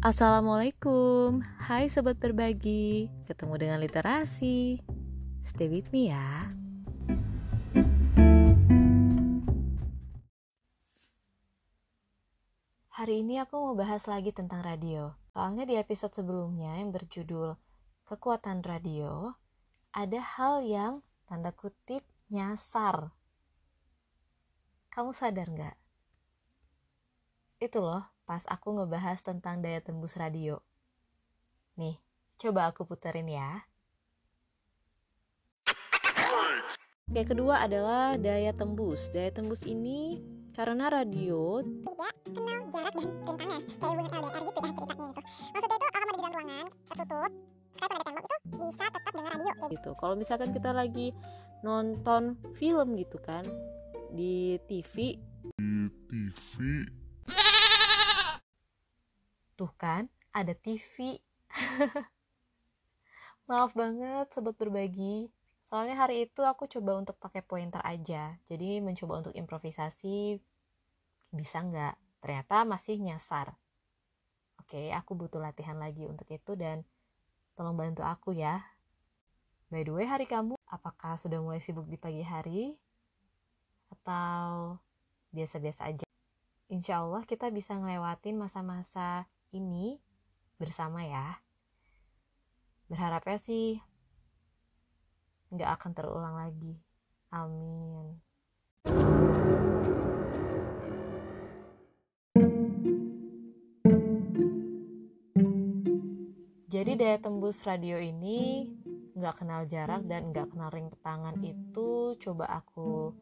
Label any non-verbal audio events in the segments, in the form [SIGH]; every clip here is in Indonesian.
Assalamualaikum, hai sobat berbagi, ketemu dengan literasi. Stay with me ya. Hari ini aku mau bahas lagi tentang radio. Soalnya di episode sebelumnya yang berjudul Kekuatan Radio, ada hal yang tanda kutip nyasar. Kamu sadar nggak? Itu loh, pas aku ngebahas tentang daya tembus radio. Nih, coba aku puterin ya. Oke, kedua adalah daya tembus. Daya tembus ini karena radio tidak kenal jarak dan rintangan kayak hubungan LDR gitu ya ceritanya itu maksudnya itu kalau di dalam ruangan tertutup sekalipun ada tembok itu bisa tetap dengar radio kayak gitu. Kalau misalkan kita lagi nonton film gitu kan di TV di TV Tuh kan, ada TV. [LAUGHS] Maaf banget sobat berbagi. Soalnya hari itu aku coba untuk pakai pointer aja. Jadi mencoba untuk improvisasi bisa nggak? Ternyata masih nyasar. Oke, aku butuh latihan lagi untuk itu dan tolong bantu aku ya. By the way, hari kamu apakah sudah mulai sibuk di pagi hari? Atau biasa-biasa aja? Insya Allah kita bisa ngelewatin masa-masa ini bersama ya. Berharapnya sih nggak akan terulang lagi. Amin. Jadi daya tembus radio ini nggak kenal jarak dan nggak kenal ring tangan itu coba aku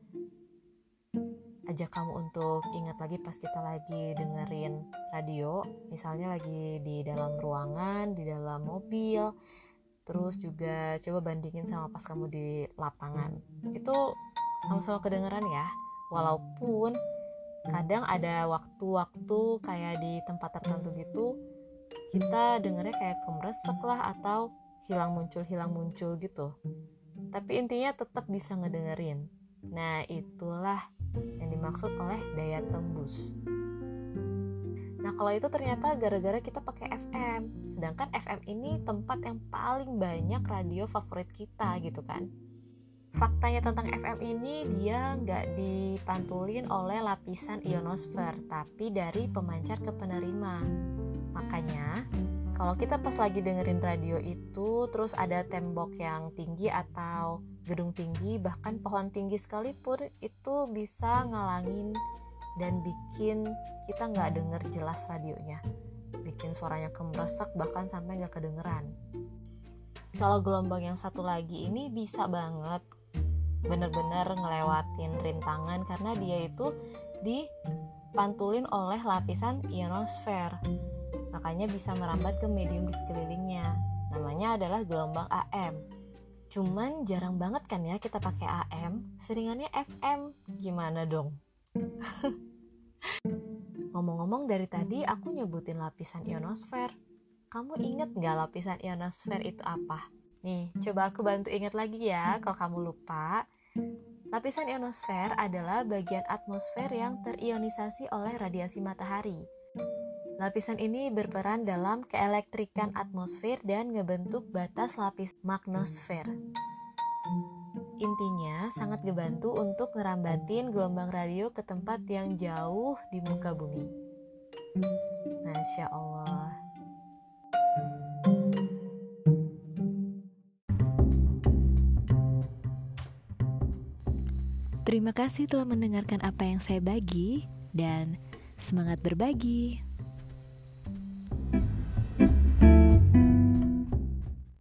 ajak kamu untuk ingat lagi pas kita lagi dengerin radio, misalnya lagi di dalam ruangan, di dalam mobil, terus juga coba bandingin sama pas kamu di lapangan. Itu sama-sama kedengeran ya, walaupun kadang ada waktu-waktu kayak di tempat tertentu gitu, kita dengernya kayak kemresek lah atau hilang muncul hilang muncul gitu. Tapi intinya tetap bisa ngedengerin. Nah, itulah yang dimaksud oleh daya tembus. Nah, kalau itu ternyata gara-gara kita pakai FM. Sedangkan FM ini tempat yang paling banyak radio favorit kita gitu kan. Faktanya tentang FM ini dia nggak dipantulin oleh lapisan ionosfer, tapi dari pemancar ke penerima. Makanya, kalau kita pas lagi dengerin radio itu, terus ada tembok yang tinggi atau gedung tinggi bahkan pohon tinggi sekalipun itu bisa ngalangin dan bikin kita nggak denger jelas radionya. Bikin suaranya kemresek bahkan sampai nggak kedengeran. Kalau gelombang yang satu lagi ini bisa banget bener-bener ngelewatin rintangan karena dia itu dipantulin oleh lapisan ionosfer makanya bisa merambat ke medium di sekelilingnya namanya adalah gelombang AM Cuman jarang banget kan ya kita pakai AM, seringannya FM. Gimana dong? [LAUGHS] Ngomong-ngomong dari tadi aku nyebutin lapisan ionosfer. Kamu inget nggak lapisan ionosfer itu apa? Nih, coba aku bantu ingat lagi ya kalau kamu lupa. Lapisan ionosfer adalah bagian atmosfer yang terionisasi oleh radiasi matahari. Lapisan ini berperan dalam keelektrikan atmosfer dan ngebentuk batas lapis magnosfer. Intinya sangat ngebantu untuk ngerambatin gelombang radio ke tempat yang jauh di muka bumi. Masya Allah. Terima kasih telah mendengarkan apa yang saya bagi dan semangat berbagi.